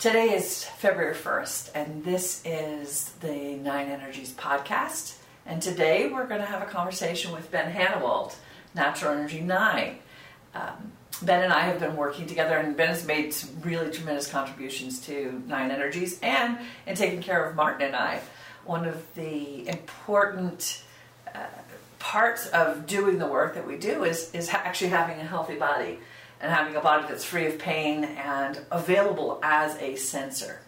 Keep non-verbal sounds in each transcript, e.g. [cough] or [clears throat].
Today is February 1st, and this is the Nine Energies podcast. And today we're going to have a conversation with Ben Hanewald, Natural Energy 9. Um, ben and I have been working together, and Ben has made some really tremendous contributions to Nine Energies and in taking care of Martin and I. One of the important uh, parts of doing the work that we do is, is actually having a healthy body and having a body that's free of pain and available as a sensor.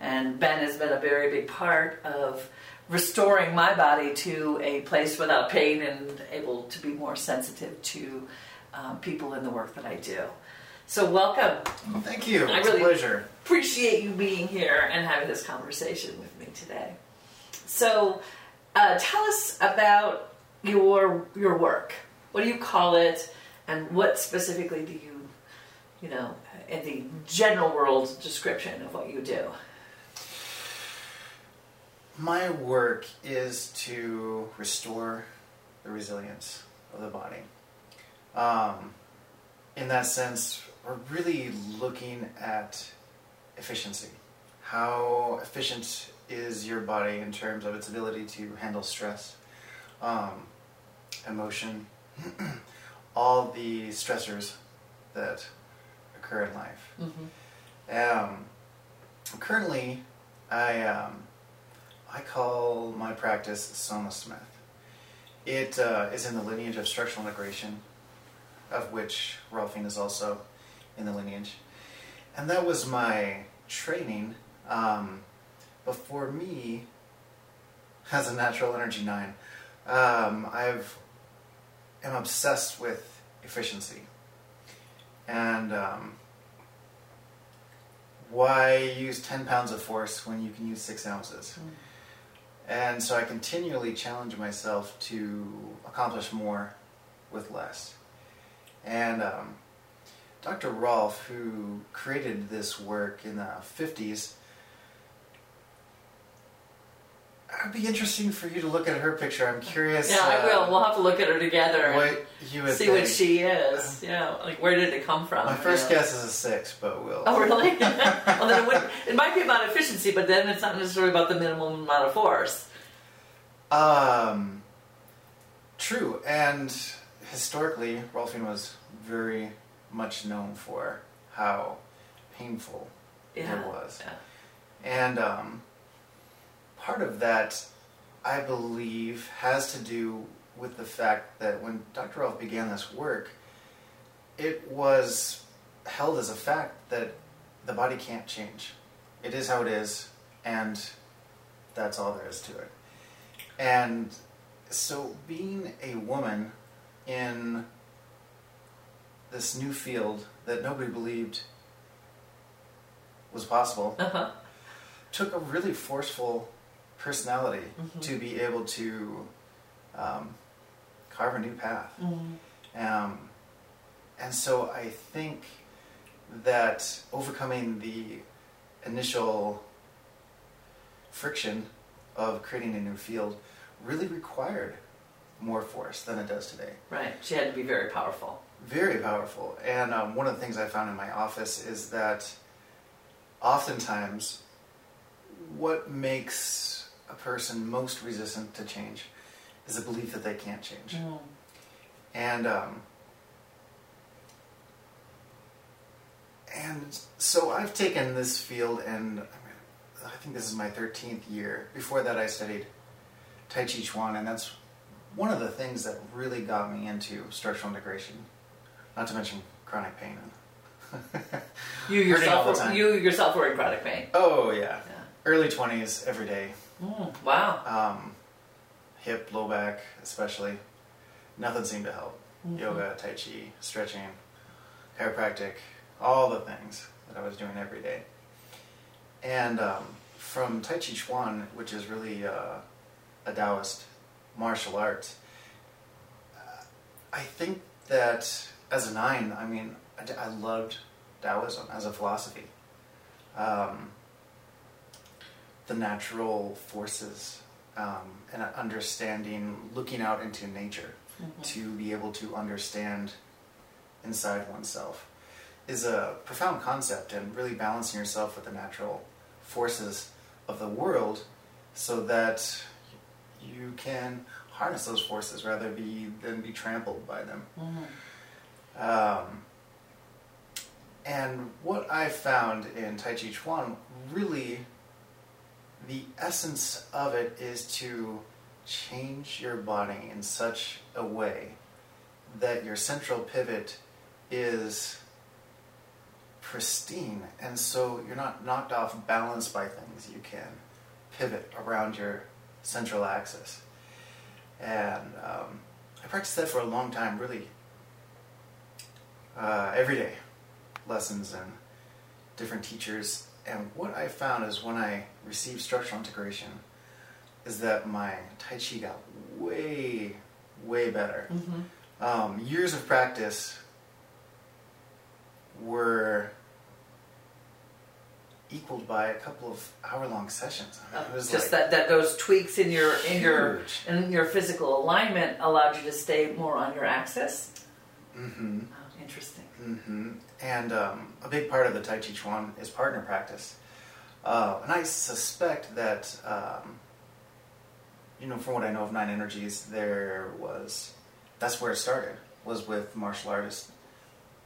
And Ben has been a very big part of restoring my body to a place without pain and able to be more sensitive to um, people in the work that I do. So, welcome. Thank you. I It's really a pleasure. appreciate you being here and having this conversation with me today. So, uh, tell us about your your work. What do you call it, and what specifically do you, you know, in the general world description of what you do? My work is to restore the resilience of the body. Um, in that sense, we're really looking at efficiency. How efficient is your body in terms of its ability to handle stress, um, emotion, [clears throat] all the stressors that occur in life. Mm-hmm. Um, currently, I um, I call my practice Soma Smith. It uh, is in the lineage of structural integration, of which Rolfing is also in the lineage, and that was my training. Um, but for me, as a natural energy nine, um, I've am obsessed with efficiency, and um, why use 10 pounds of force when you can use six ounces? And so I continually challenge myself to accomplish more with less. And um, Dr. Rolf, who created this work in the 50s, it'd be interesting for you to look at her picture. I'm curious. Yeah, I uh, will. We'll have to look at her together What you would see think. what she is. Yeah, like where did it come from? My first you know? guess is a six, but we'll. Oh, really? [laughs] well, then it, [laughs] would, it might be about efficiency, but then it's not necessarily about the minimum amount of force. Um, true, and historically, Rolfing was very much known for how painful Yeah. it was, Yeah. and um, part of that, I believe, has to do with the fact that when Dr. Rolf began this work, it was held as a fact that the body can't change. It is how it is, and that's all there is to it. And so, being a woman in this new field that nobody believed was possible Uh-huh. took a really forceful personality Mhm. to be able to um, carve a new path. Mm-hmm. Um, and so I think that overcoming the initial friction of creating a new field really required more force than it does today. Right. She had to be very powerful. Very powerful. And um, one of the things I found in my office is that oftentimes what makes a person most resistant to change is a belief that they can't change. And um, and so I've taken this field, and I think this is my thirteenth year. Before that, I studied Tai Chi Chuan, and that's one of the things that really got me into structural integration. Not to mention chronic pain. [laughs] You Hurting all the yourself, you yourself were in chronic pain. oh yeah, Yeah. early twenties every day. Mm, wow. Um, hip, low back, especially. Nothing seemed to help. Mhm. Yoga, Tai Chi, stretching, chiropractic, all the things that I was doing every day. And um, from Tai Chi Chuan, which is really uh, a Taoist martial art, uh, I think that as a nine, I mean, I loved Taoism as a philosophy. Um, the natural forces um, and understanding, looking out into nature Mhm. to be able to understand inside oneself. is a profound concept and really balancing yourself with the natural forces of the world so that you can harness those forces rather be than be trampled by them. Mm-hmm. Um, and what I found in Tai Chi Chuan, really, the essence of it is to change your body in such a way that your central pivot is pristine, and so you're not knocked off balance by things. You can pivot around your central axis. And um, I practiced that for a long time, really. Uh, every day, lessons and different teachers. And what I found is when I received structural integration, is that my Tai Chi got way, way better. Mm-hmm. Um, years of practice were equaled by a couple of hour-long sessions. I mean, it was just like that, that those tweaks in your in your in your physical alignment allowed you to stay more on your axis. Mm-hmm. Oh, interesting. hmm And um, a big part of the Tai Chi Chuan is partner practice. Uh, and I suspect that, um, you know, from what I know of Nine Energies, there was, that's where it started, was with martial artist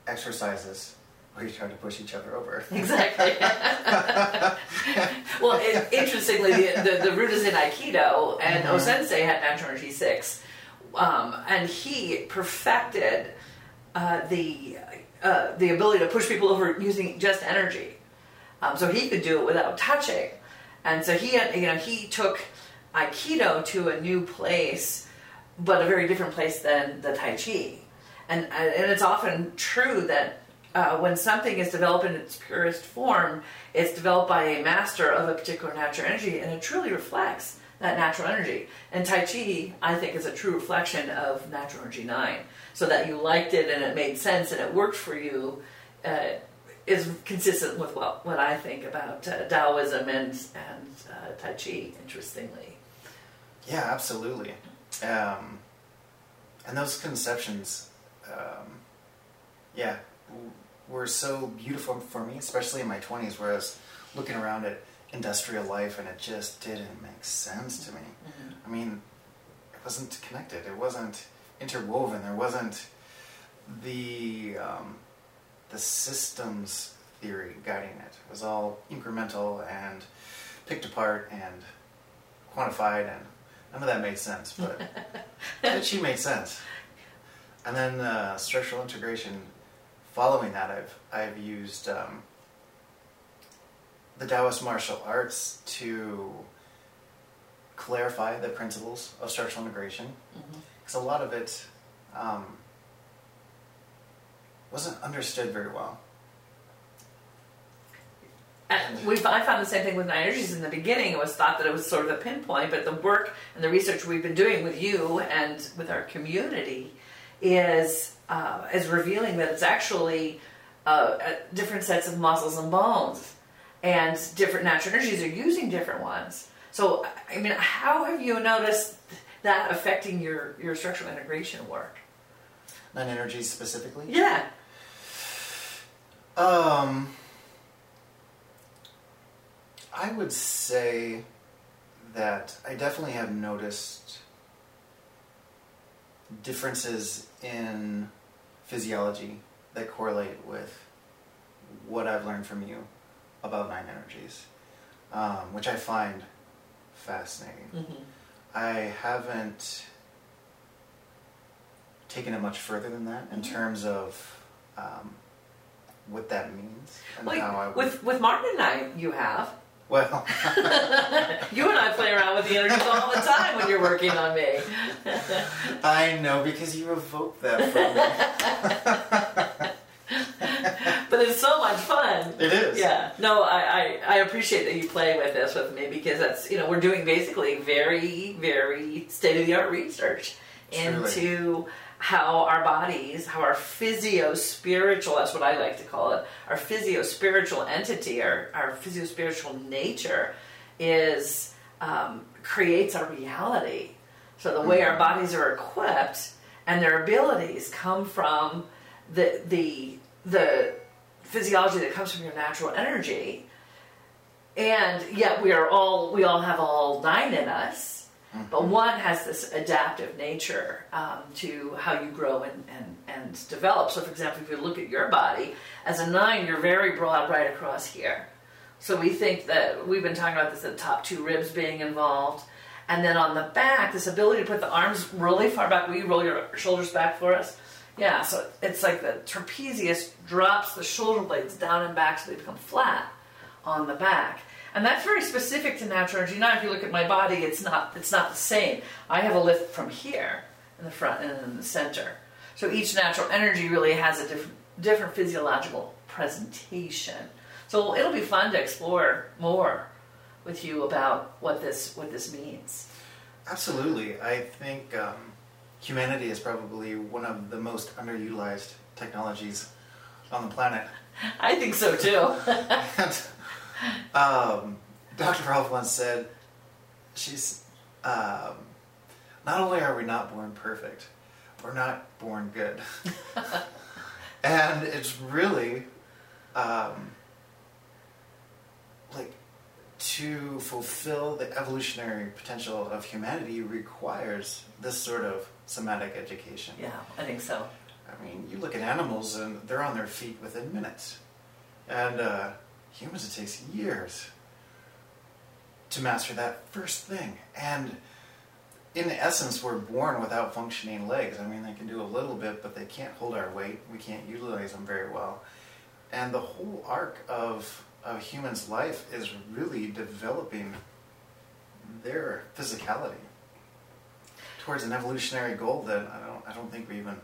exercises where you try to push each other over. Exactly. [laughs] well, it, interestingly, the, the, the root is in Aikido, and Mhm. Osensei had natural energy six, um, and he perfected uh, the uh, the ability to push people over using just energy. Um, so he could do it without touching, and so he you know he took Aikido to a new place, but a very different place than the Tai Chi, and and it's often true that uh, when something is developed in its purest form, it's developed by a master of a particular natural energy, and it truly reflects that natural energy. And Tai Chi, I think, is a true reflection of natural energy nine. So that you liked it and it made sense and it worked for you uh, is consistent with what, what I think about uh, Taoism and, and uh, Tai Chi, interestingly. Yeah, absolutely. Um, and those conceptions, um, yeah, were so beautiful for me, especially in my 20s, where I was looking around at industrial life and it just didn't make sense to me. I mean, it wasn't connected, it wasn't interwoven, there wasn't the, um, the systems theory guiding it. It was all incremental and picked apart and quantified, and none of that made sense, but [laughs] Tai Chi made sense. And then uh, structural integration. Following that, I've I've used um, the Taoist martial arts to clarify the principles of structural integration, because a lot of it um, wasn't understood very well. And we I found the same thing with nine energies in the beginning. It was thought that it was sort of a pinpoint, but the work and the research we've been doing with you and with our community is uh, is revealing that it's actually uh, uh, different sets of muscles and bones, and different natural energies are using different ones. So, I mean, how have you noticed that affecting your your structural integration work? Nine energies specifically. Yeah. Um, I would say that I definitely have noticed differences in physiology that correlate with what I've learned from you about nine energies, um, which I find fascinating. Mm-hmm. I haven't taken it much further than that in Mhm. terms of um, what that means and how I Like would. with with Martin and I, you have. well, [laughs] [laughs] You and I play around with the energies all the time when you're working on me. I know because you evoke that from me. [laughs] But it's so much fun. It is. Yeah. No, I, I, I appreciate that you play with this with me because that's, you know, we're doing basically very, very state of the art research Truly. into how our bodies, how our physio spiritual, that's what I like to call it, our physio spiritual entity, our, our physio spiritual nature is, um, creates our reality. So the way our bodies are equipped and their abilities come from the, the, the physiology that comes from your natural energy. And yet we are all we all have all nine in us, but one has this adaptive nature um, to how you grow and, and, and develop. So, for example, if you look at your body, as a nine, you're very broad right across here. So we think that we've been talking about this, the top two ribs being involved. And then on the back, this ability to put the arms really far back. Will you roll your shoulders back for us? Yeah, so it's like the trapezius drops the shoulder blades down and back so they become flat on the back. And that's very specific to natural energy. Now, if you look at my body, it's not it's not the same. I have a lift from here in the front and in the center. So each natural energy really has a different different physiological presentation. So it'll be fun to explore more with you about what this what this means. Absolutely. I think um, humanity is probably one of the most underutilized technologies on the planet. [laughs] I think so too. [laughs] [laughs] um, Dr. Rolf once said, "She's um, not only are we not born perfect, we're not born good." [laughs] and it's really um, like to fulfill the evolutionary potential of humanity requires this sort of somatic education. yeah, I think so. I mean, you look at animals and they're on their feet within minutes. And uh, humans, it takes years to master that first thing. And in essence, we're born without functioning legs. I mean, they can do a little bit, but they can't hold our weight. We can't utilize them very well. And the whole arc of a human's life is really developing their physicality towards an evolutionary goal that I don't, I don't think we even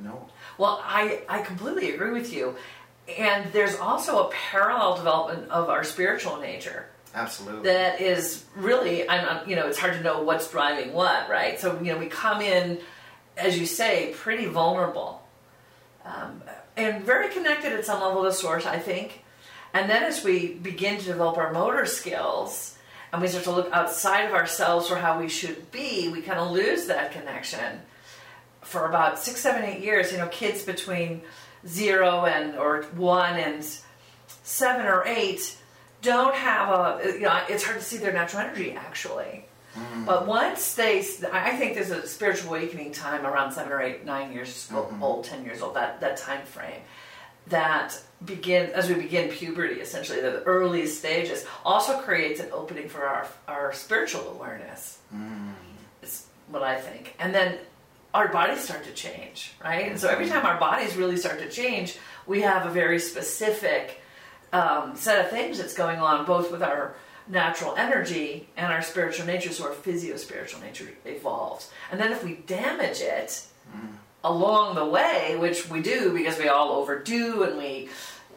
know. Well, I, I completely agree with you. And there's also a parallel development of our spiritual nature Absolutely. that is really, I'm, you know, it's hard to know what's driving what, right? So, you know, we come in, as you say, pretty vulnerable um, and very connected at some level to source, I think. And then as we begin to develop our motor skills and we start to look outside of ourselves for how we should be, we kind of lose that connection for about six, seven, eight years. You know, kids between zero and or one and seven or eight don't have a. You know, it's hard to see their natural energy actually. Mm. But once they, I think there's a spiritual awakening time around seven or eight, nine years mm-hmm. old, ten years old, that, that time frame, that begin as we begin puberty, essentially the earliest stages, also creates an opening for our our spiritual awareness. Mm. Is what I think, and then our bodies start to change, right? And so every time our bodies really start to change, we have a very specific um, set of things that's going on, both with our natural energy and our spiritual nature, so our physio spiritual nature evolves. And then if we damage it along the way, which we do because we all overdo and we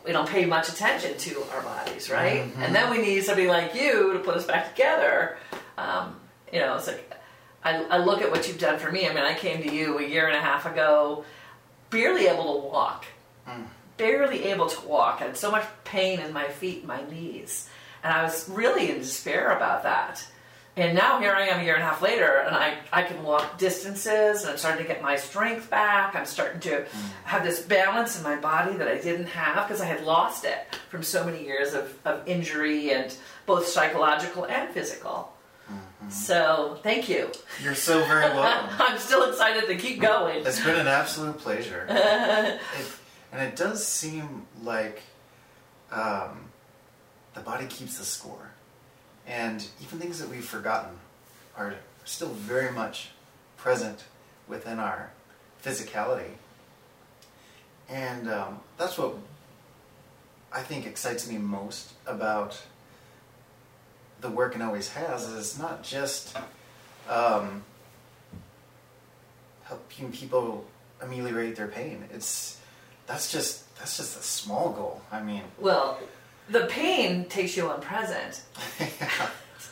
we don't pay much attention to our bodies, right? And then we need somebody like you to put us back together. Um, you know, it's like I, I look at what you've done for me. I mean, I came to you a year and a half ago, barely able to walk, hmm. barely able to walk. I had so much pain in my feet, and my knees, and I was really in despair about that. And now here I am a year and a half later, and I, I can walk distances, and I'm starting to get my strength back. I'm starting to hmm. have this balance in my body that I didn't have because I had lost it from so many years of, of injury and both psychological and physical. So thank you. You're so very welcome. [laughs] I'm still excited to keep going. It's been an absolute pleasure. [laughs] it, and it does seem like um, the body keeps the score. And even things that we've forgotten are still very much present within our physicality. And um, that's what I think excites me most about the work and always has is not just um, helping people ameliorate their pain. It's that's just that's just a small goal. I mean, Well, the pain takes you unpresent. [laughs]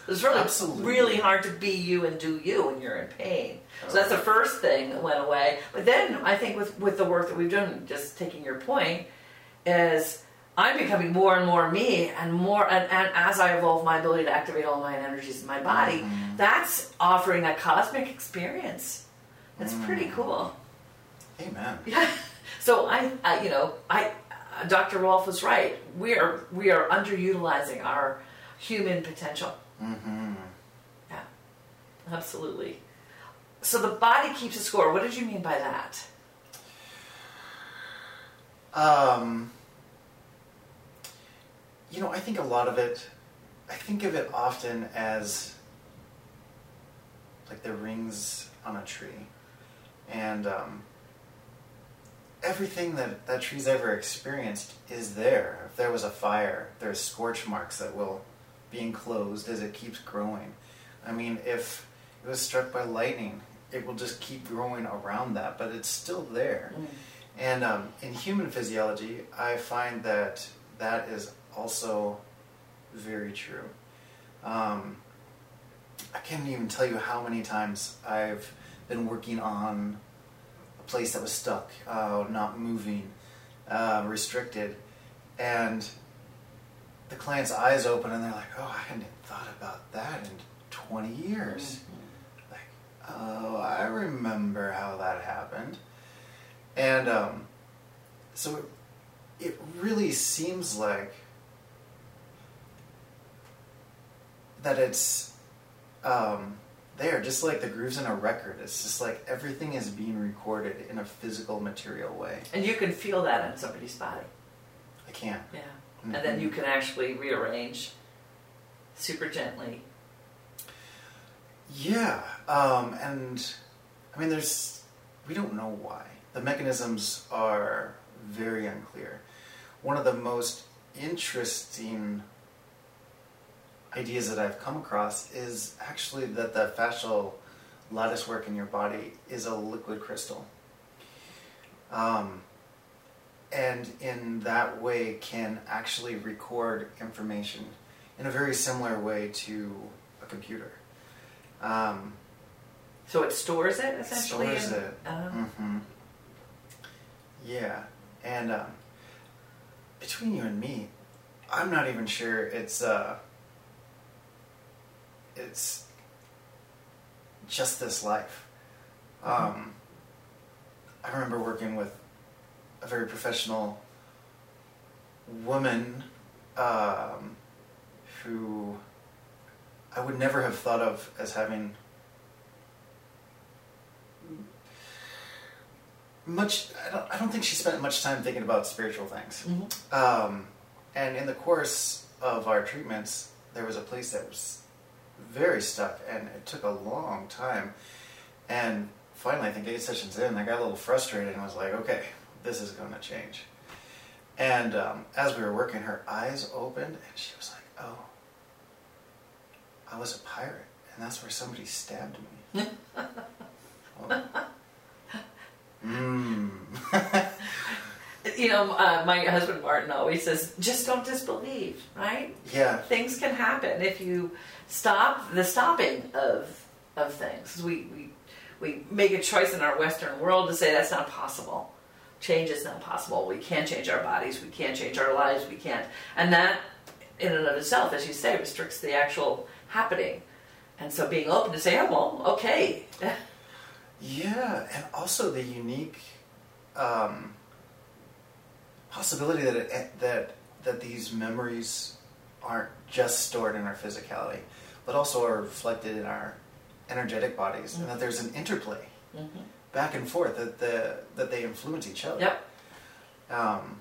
It's really, Absolutely. really hard to be you and do you when you're in pain. So that's the first thing that went away. But then I think with, with the work that we've done, just taking your point, is I'm becoming more and more me, and more, and, and as I evolve my ability to activate all my energies in my body, Mm-hmm. that's offering a cosmic experience. Pretty Mm. cool. Amen. Yeah. [laughs] So I, I, you know, I, uh, Dr. Rolf was right. We are we are underutilizing our human potential. Mm-hmm. Yeah, absolutely. So the body keeps a score. What did you mean by that? Um, you know, I think a lot of it, I think of it often as like the rings on a tree. And um, everything that that tree's ever experienced is there. If there was a fire, there's scorch marks that will be enclosed as it keeps growing. I mean, if it was struck by lightning, it will just keep growing around that, but it's still there. Mm. And um, in human physiology, I find that that is also very true. Um, I can't even tell you how many times I've been working on a place that was stuck, uh, not moving, uh, restricted, and the client's eyes open and they're like, "Oh, I hadn't thought about that in 20 years." Like, oh, I remember how that happened. And um, so it, it really seems like that it's um, there, just like the grooves in a record. It's just like everything is being recorded in a physical, material way. And you can feel that in somebody's body. I can't. Yeah. And then you can actually rearrange super gently. Yeah, um, and I mean, there's we don't know why. The mechanisms are very unclear. One of the most interesting ideas that I've come across is actually that the fascial lattice work in your body is a liquid crystal. Um, and in that way can actually record information in a very similar way to a computer. Um, So it stores it essentially. Stores in- it. Uh, hmm Yeah, and um, between you and me, I'm not even sure it's uh, it's just this life. Um, I remember working with a very professional woman um, who I would never have thought of as having much I don't, I don't think she spent much time thinking about spiritual things mhm. um, and in the course of our treatments there was a place that was very stuck and it took a long time and finally i think eight sessions in i got a little frustrated and was like okay this is going to change and um, as we were working her eyes opened and she was like oh i was a pirate and that's where somebody stabbed me [laughs] oh. mm. [laughs] You know, uh, my husband Martin always says, just don't disbelieve, right? yeah Things can happen if you stop the stopping of of things. We we we make a choice in our Western world to say that's not possible. Change is not possible. We can't change our bodies. We can't change our lives. We can't, and that in and of itself, as you say, restricts the actual happening. And so, being open to say, "Oh well, okay." [laughs] Yeah, and also the unique um, possibility that it, that that these memories aren't just stored in our physicality, but also are reflected in our energetic bodies, and that there's an interplay Mhm. back and forth that the that they influence each other. Yep. Um,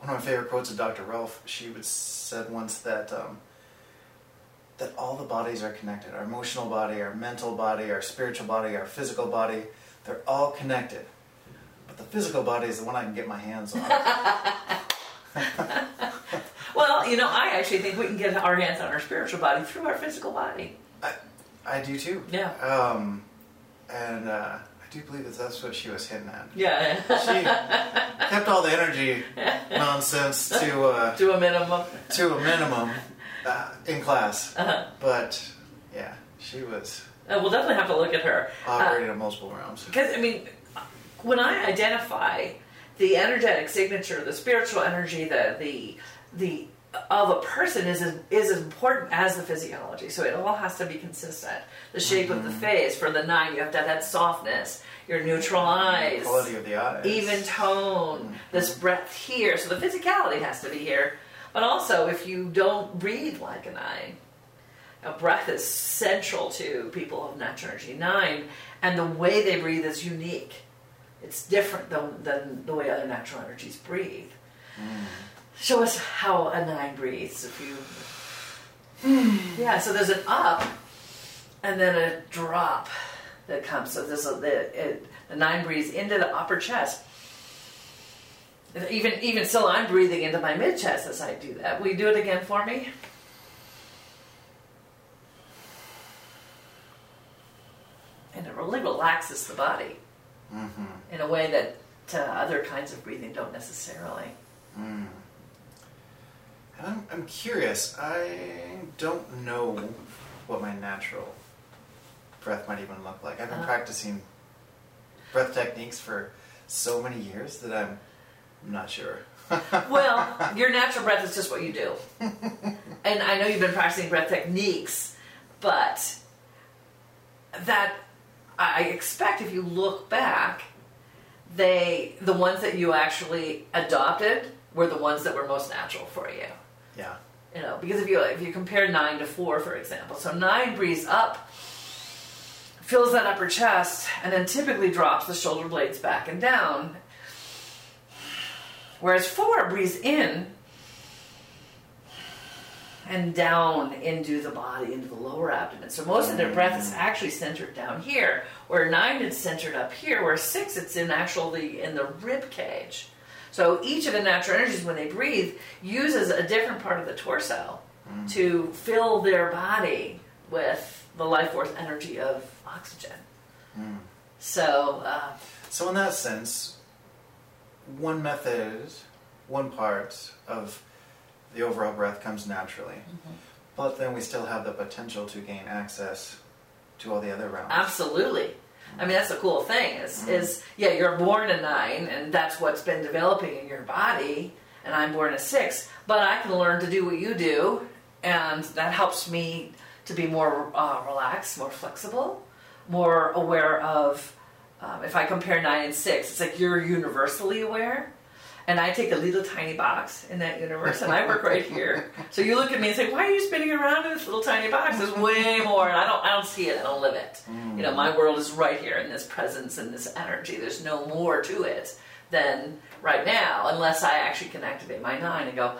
one of my favorite quotes of Dr. Rolf, she would said once that um, that all the bodies are connected. Our emotional body, our mental body, our spiritual body, our physical body, they're all connected. But the physical body is the one I can get my hands on. [laughs] Well, you know, I actually think we can get our hands on our spiritual body through our physical body. I do too. Yeah. Um, and uh, I do believe that that's what she was hitting at. Yeah. She kept all the energy [laughs] nonsense to uh, to a minimum. to a minimum uh, in class. Uh-huh. But yeah, she was Uh, we'll definitely have to look at her. operating in multiple realms. Because, I mean, when I identify the energetic signature, the spiritual energy, the, the, the of a person is as, is as important as the physiology. So it all has to be consistent. The shape of the mm-hmm. face for the nine, you have to have that softness. Your neutral eyes, Quality of the eyes. even tone, mm-hmm. this breath here. So the physicality has to be here. But also, if you don't breathe like a nine, a breath is central to people of natural energy nine, and the way they breathe is unique. It's different than, than the way other natural energies breathe. Mm. Show us how a nine breathes. If you, [sighs] yeah. So there's an up, and then a drop that comes. So there's a the, it, the nine breathes into the upper chest. Even even still, I'm breathing into my mid chest as I do that. Will you do it again for me? And it really relaxes the body Mm-hmm. in a way that uh, other kinds of breathing don't necessarily. Mm. And I'm, I'm curious. I don't know what my natural breath might even look like. I've been Uh. practicing breath techniques for so many years that I'm not sure. [laughs] Well, your natural breath is just what you do. And I know you've been practicing breath techniques, but that I expect if you look back, they the ones that you actually adopted were the ones that were most natural for you. yeah. You know, because if you if you compare nine to four, for example, so nine breathes up, fills that upper chest, and then typically drops the shoulder blades back and down. Whereas four breathes in and down into the body, into the lower abdomen. So most of their breath is actually centered down here, where nine is centered up here, where six it's in actually in the rib cage. So each of the natural energies, when they breathe, uses a different part of the torso to fill their body with the life force energy of oxygen. Mm. So uh, So in that sense, one method, one part of the overall breath comes naturally. But then we still have the potential to gain access to all the other realms. Absolutely. I mean, that's a cool thing is, is yeah, you're born a nine, and that's what's been developing in your body, and I'm born a six, but I can learn to do what you do, and that helps me to be more uh, relaxed, more flexible, more aware of. Um, if I compare nine and six, it's like you're universally aware, and I take a little tiny box in that universe, and I work [laughs] right here. So you look at me and say, "Why are you spinning around in this little tiny box? There's way more, and I don't, I don't see it. I don't live it. You know, my world is right here in this presence and this energy. There's no more to it than right now, unless I actually can activate my nine and go,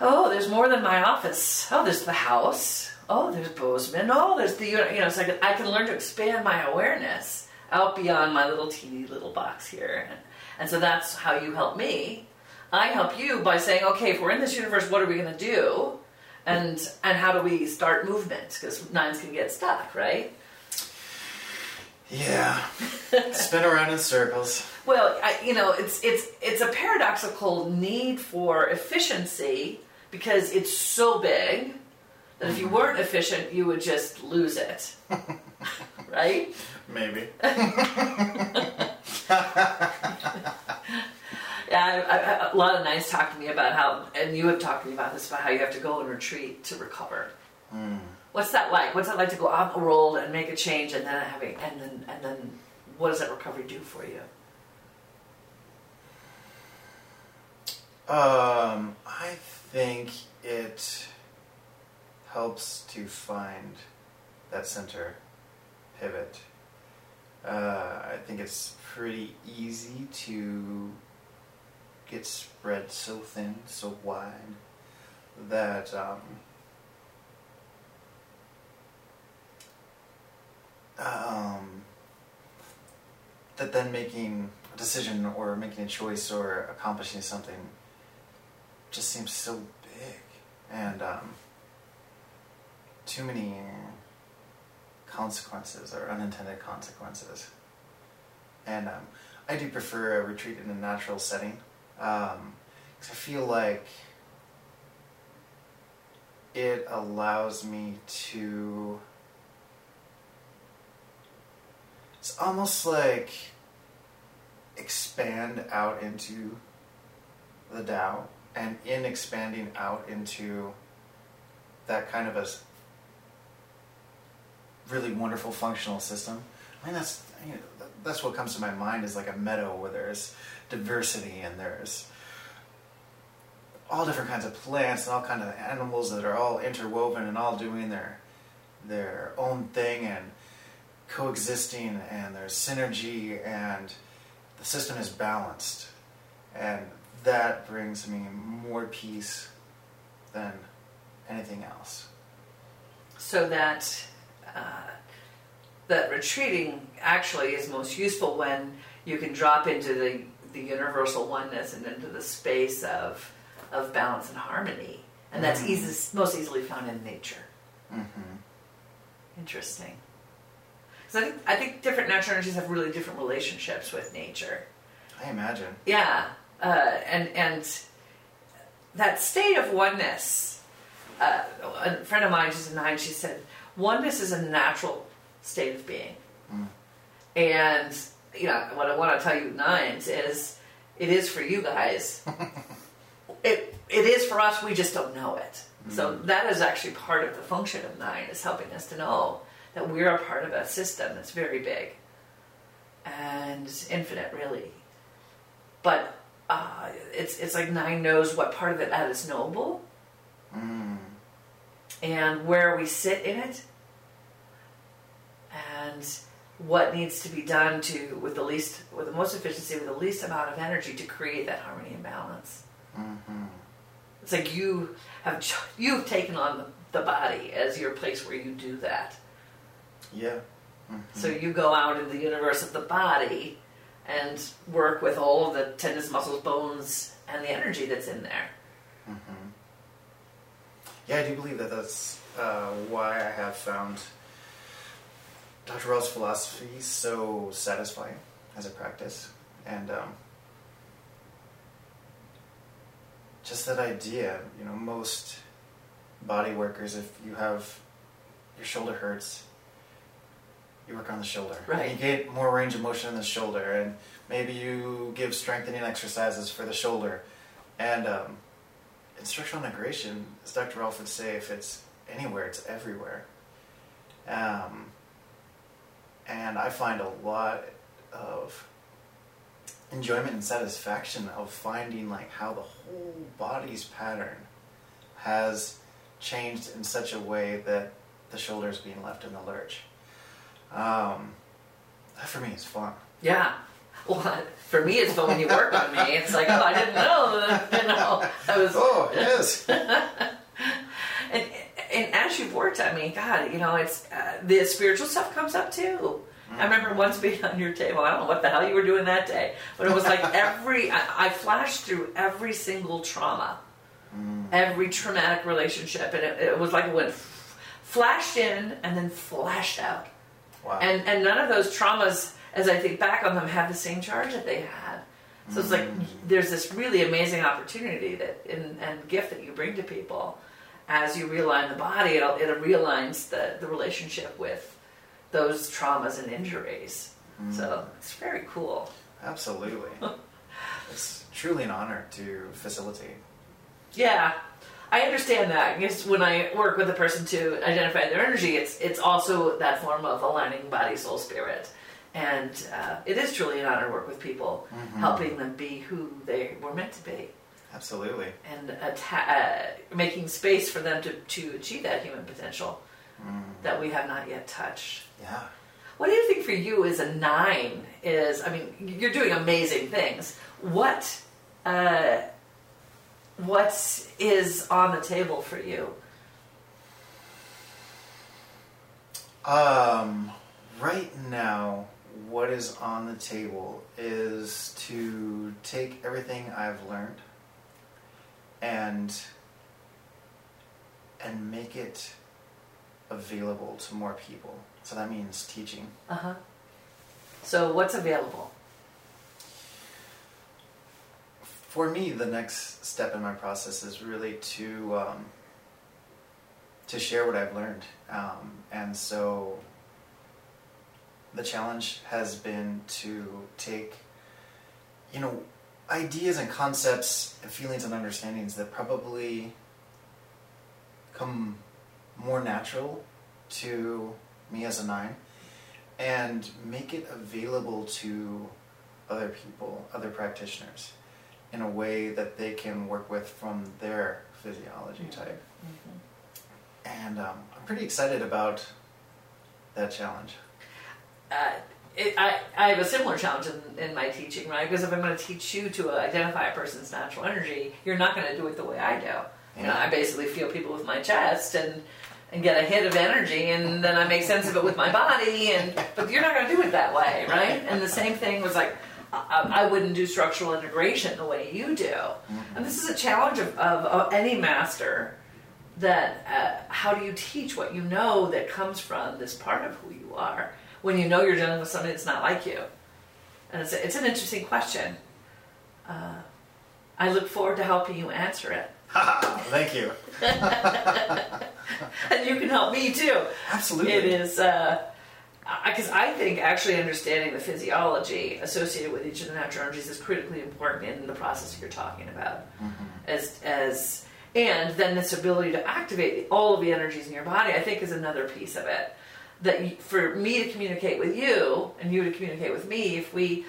"Oh, there's more than my office. Oh, there's the house. Oh, there's Bozeman. Oh, there's the you know." So I can, I can learn to expand my awareness out beyond my little teeny little box here. And, so that's how you help me. I help you by saying, okay, if we're in this universe, what are we going to do? And and how do we start movement? Because nines can get stuck, right? Yeah. [laughs] Spin around in circles. Well, I, you know, it's it's it's a paradoxical need for efficiency because it's so big that if you mm-hmm. weren't efficient, you would just lose it, [laughs] right? Maybe. [laughs] [laughs] Yeah, I, I, a lot of nines talk to me about how, and you have talked to me about this, about how you have to go and retreat to recover. Mm. What's that like? What's it like to go off the world and make a change, and then having, and then, and then, what does that recovery do for you? Um, I think it helps to find that center pivot. Uh, I think it's pretty easy to get spread so thin, so wide that um, um, that then making a decision or making a choice or accomplishing something just seems so big. And um, too many consequences or unintended consequences. And um, I do prefer a retreat in a natural setting because I feel like it allows me to. It's almost like expand out into the Tao and in expanding out into that kind of a really wonderful functional system. I mean, that's you know, that's what comes to my mind is like a meadow where there's diversity and there's all different kinds of plants and all kinds of animals that are all interwoven and all doing their their own thing and coexisting and there's synergy and the system is balanced and that brings me more peace than anything else so that that retreating actually is most useful when you can drop into the the universal oneness and into the space of of balance and harmony, and that's Mhm. easy, most easily found in nature. hmm Interesting. So I think I think different natural energies have really different relationships with nature. i imagine Yeah, uh, and and that state of oneness. Uh, a friend of mine, she's a nine. She said oneness is a natural state of being, Mm. and you know what I want to tell you nines is it is for you guys. [laughs] it it is for us. We just don't know it. So that is actually part of the function of nine is helping us to know that we're a part of a system that's very big and infinite, really but uh, it's it's like nine knows what part of it that is noble mm. and where we sit in it and what needs to be done to with the least with the most efficiency with the least amount of energy to create that harmony and balance hmm it's like you have you've taken on the, the body as your place where you do that yeah Mhm. So you go out in the universe of the body and work with all of the tendons, muscles, bones, and the energy that's in there. Mhm. Yeah, I do believe that that's uh, why I have found Dr. Rolf's philosophy is so satisfying as a practice. And um, just that idea, you know, most body workers, if you have your shoulder hurts, you work on the shoulder. Right. You get more range of motion in the shoulder, and maybe you give strengthening exercises for the shoulder. And um, in structural integration, as Dr. Rolf would say, if it's anywhere, it's everywhere. Um, and I find a lot of enjoyment and satisfaction of finding like how the whole body's pattern has changed in such a way that the shoulder is being left in the lurch. Um, that for me is fun. Yeah. Well, [laughs] for me, it's fun when you work on me. It's like, oh, I didn't know that. You know, I was. Oh, yes. [laughs] And as you've worked I mean, God, you know, it's uh, the spiritual stuff comes up too. I mm-hmm. remember once being on your table. I don't know what the hell you were doing that day, but it was like [laughs] every I, I flashed through every single trauma, mm. every traumatic relationship, and it, it was like it went f- flashed in and then flashed out. Wow. And and none of those traumas, as I think back on them, have the same charge that they had. So it's like mm. there's this really amazing opportunity that and, and gift that you bring to people as you realign the body. It it realigns the the relationship with those traumas and injuries. So it's very cool. Absolutely. [laughs] it's truly an honor to facilitate. Yeah, I understand that. Because when I work with a person to identify their energy, it's it's also that form of aligning body, soul, spirit, and uh, it is truly an honor to work with people, helping them be who they were meant to be, Absolutely. and atta- uh, making space for them to to achieve that human potential that we have not yet touched. Yeah. What do you think for you is a nine? Is I mean, you're doing amazing things. What uh, what is is on the table for you? Um, right now, what is on the table is to take everything I've learned and and make it available to more people. So that means teaching. Uh huh. So what's available? For me, the next step in my process is really to um, to share what I've learned, um, and so the challenge has been to take, you know, ideas and concepts and feelings and understandings that probably come more natural to me as a nine and make it available to other people, other practitioners, in a way that they can work with from their physiology Mhm. type. Mhm. And um, I'm pretty excited about that challenge. uh, it, I, I have a similar challenge in, in my teaching, right? Because if I'm going to teach you to identify a person's natural energy, you're not going to do it the way I do. You know, I basically feel people with my chest and and get a hit of energy, and then I make sense of it with my body. And but you're not going to do it that way, right? And the same thing was like. I, I wouldn't do structural integration the way you do, and this is a challenge of, of, of any master. That uh, how do you teach what you know that comes from this part of who you are? When you know you're dealing with somebody that's not like you? And it's, it's an interesting question. Uh, I look forward to helping you answer it. [laughs] Thank you. [laughs] And you can help me too. Absolutely. It is, because I think actually understanding the physiology associated with each of the natural energies is critically important in the process you're talking about. As, as, and then this ability to activate all of the energies in your body, I think, is another piece of it. That for me to communicate with you and you to communicate with me, if we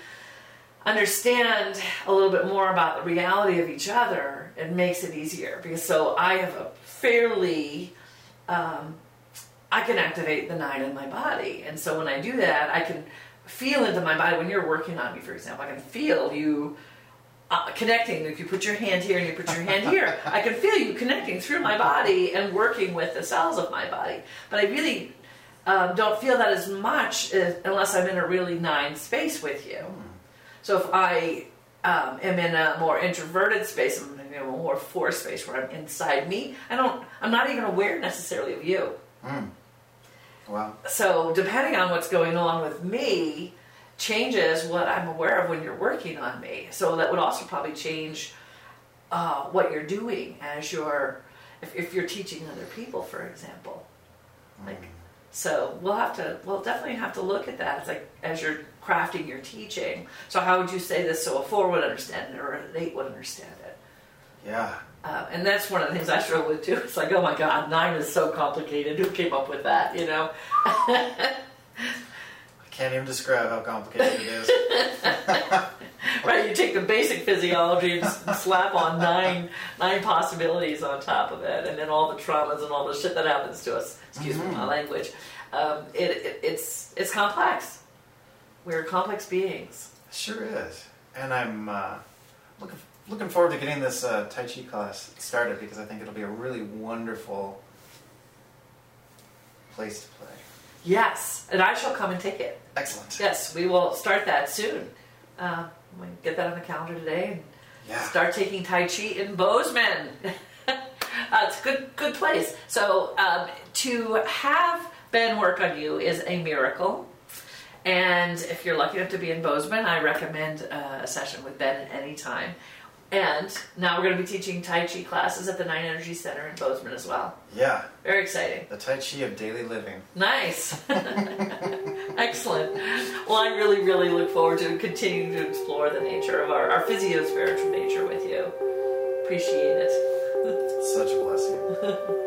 understand a little bit more about the reality of each other, it makes it easier. Because so I have a fairly, um, I can activate the nine in my body, and so when I do that, I can feel into my body. When you're working on me, for example, I can feel you uh, connecting. If you put your hand here and you put your hand here, [laughs] I can feel you connecting through my body and working with the cells of my body. But I really um, don't feel that as much as, unless I'm in a really nine space with you. So if I um, am in a more introverted space, I'm in a more four space where I'm inside me. I don't. I'm not even aware necessarily of you. Mm. Wow. So depending on what's going on with me, changes what I'm aware of when you're working on me. So that would also probably change uh, what you're doing as you're if, if you're teaching other people, for example. Like so we'll have to we'll definitely have to look at that. It's like as you're crafting your teaching. So how would you say this so a four would understand it or an eight would understand it? Yeah. Uh, and that's one of the things I struggle with too. It's like, oh my God, nine is so complicated. Who came up with that? You know? [laughs] I can't even describe how complicated it is. [laughs] right? You take the basic physiology and slap on nine nine possibilities on top of it, and then all the traumas and all the shit that happens to us. Excuse me, my language. Um, it, it, it's it's complex. We're complex beings. Sure is. And I'm uh, looking looking forward to getting this uh, Tai Chi class started because I think it'll be a really wonderful place to play. Yes, and I shall come and take it. Excellent. Yes, we will start that soon. Uh, we get that on the calendar today and Yeah. start taking Tai Chi in Bozeman. [laughs] uh, it's a good, good place. So um, to have Ben work on you is a miracle. And if you're lucky enough to be in Bozeman, I recommend uh, a session with Ben at any time. And now we're going to be teaching Tai Chi classes at the Nine Energy Center in Bozeman as well. Yeah. Very exciting. The Tai Chi of daily living. Nice. [laughs] Excellent. Well, I really, really look forward to continuing to explore the nature of our, our physio spiritual nature with you. Appreciate it. [laughs] Such a blessing. [laughs]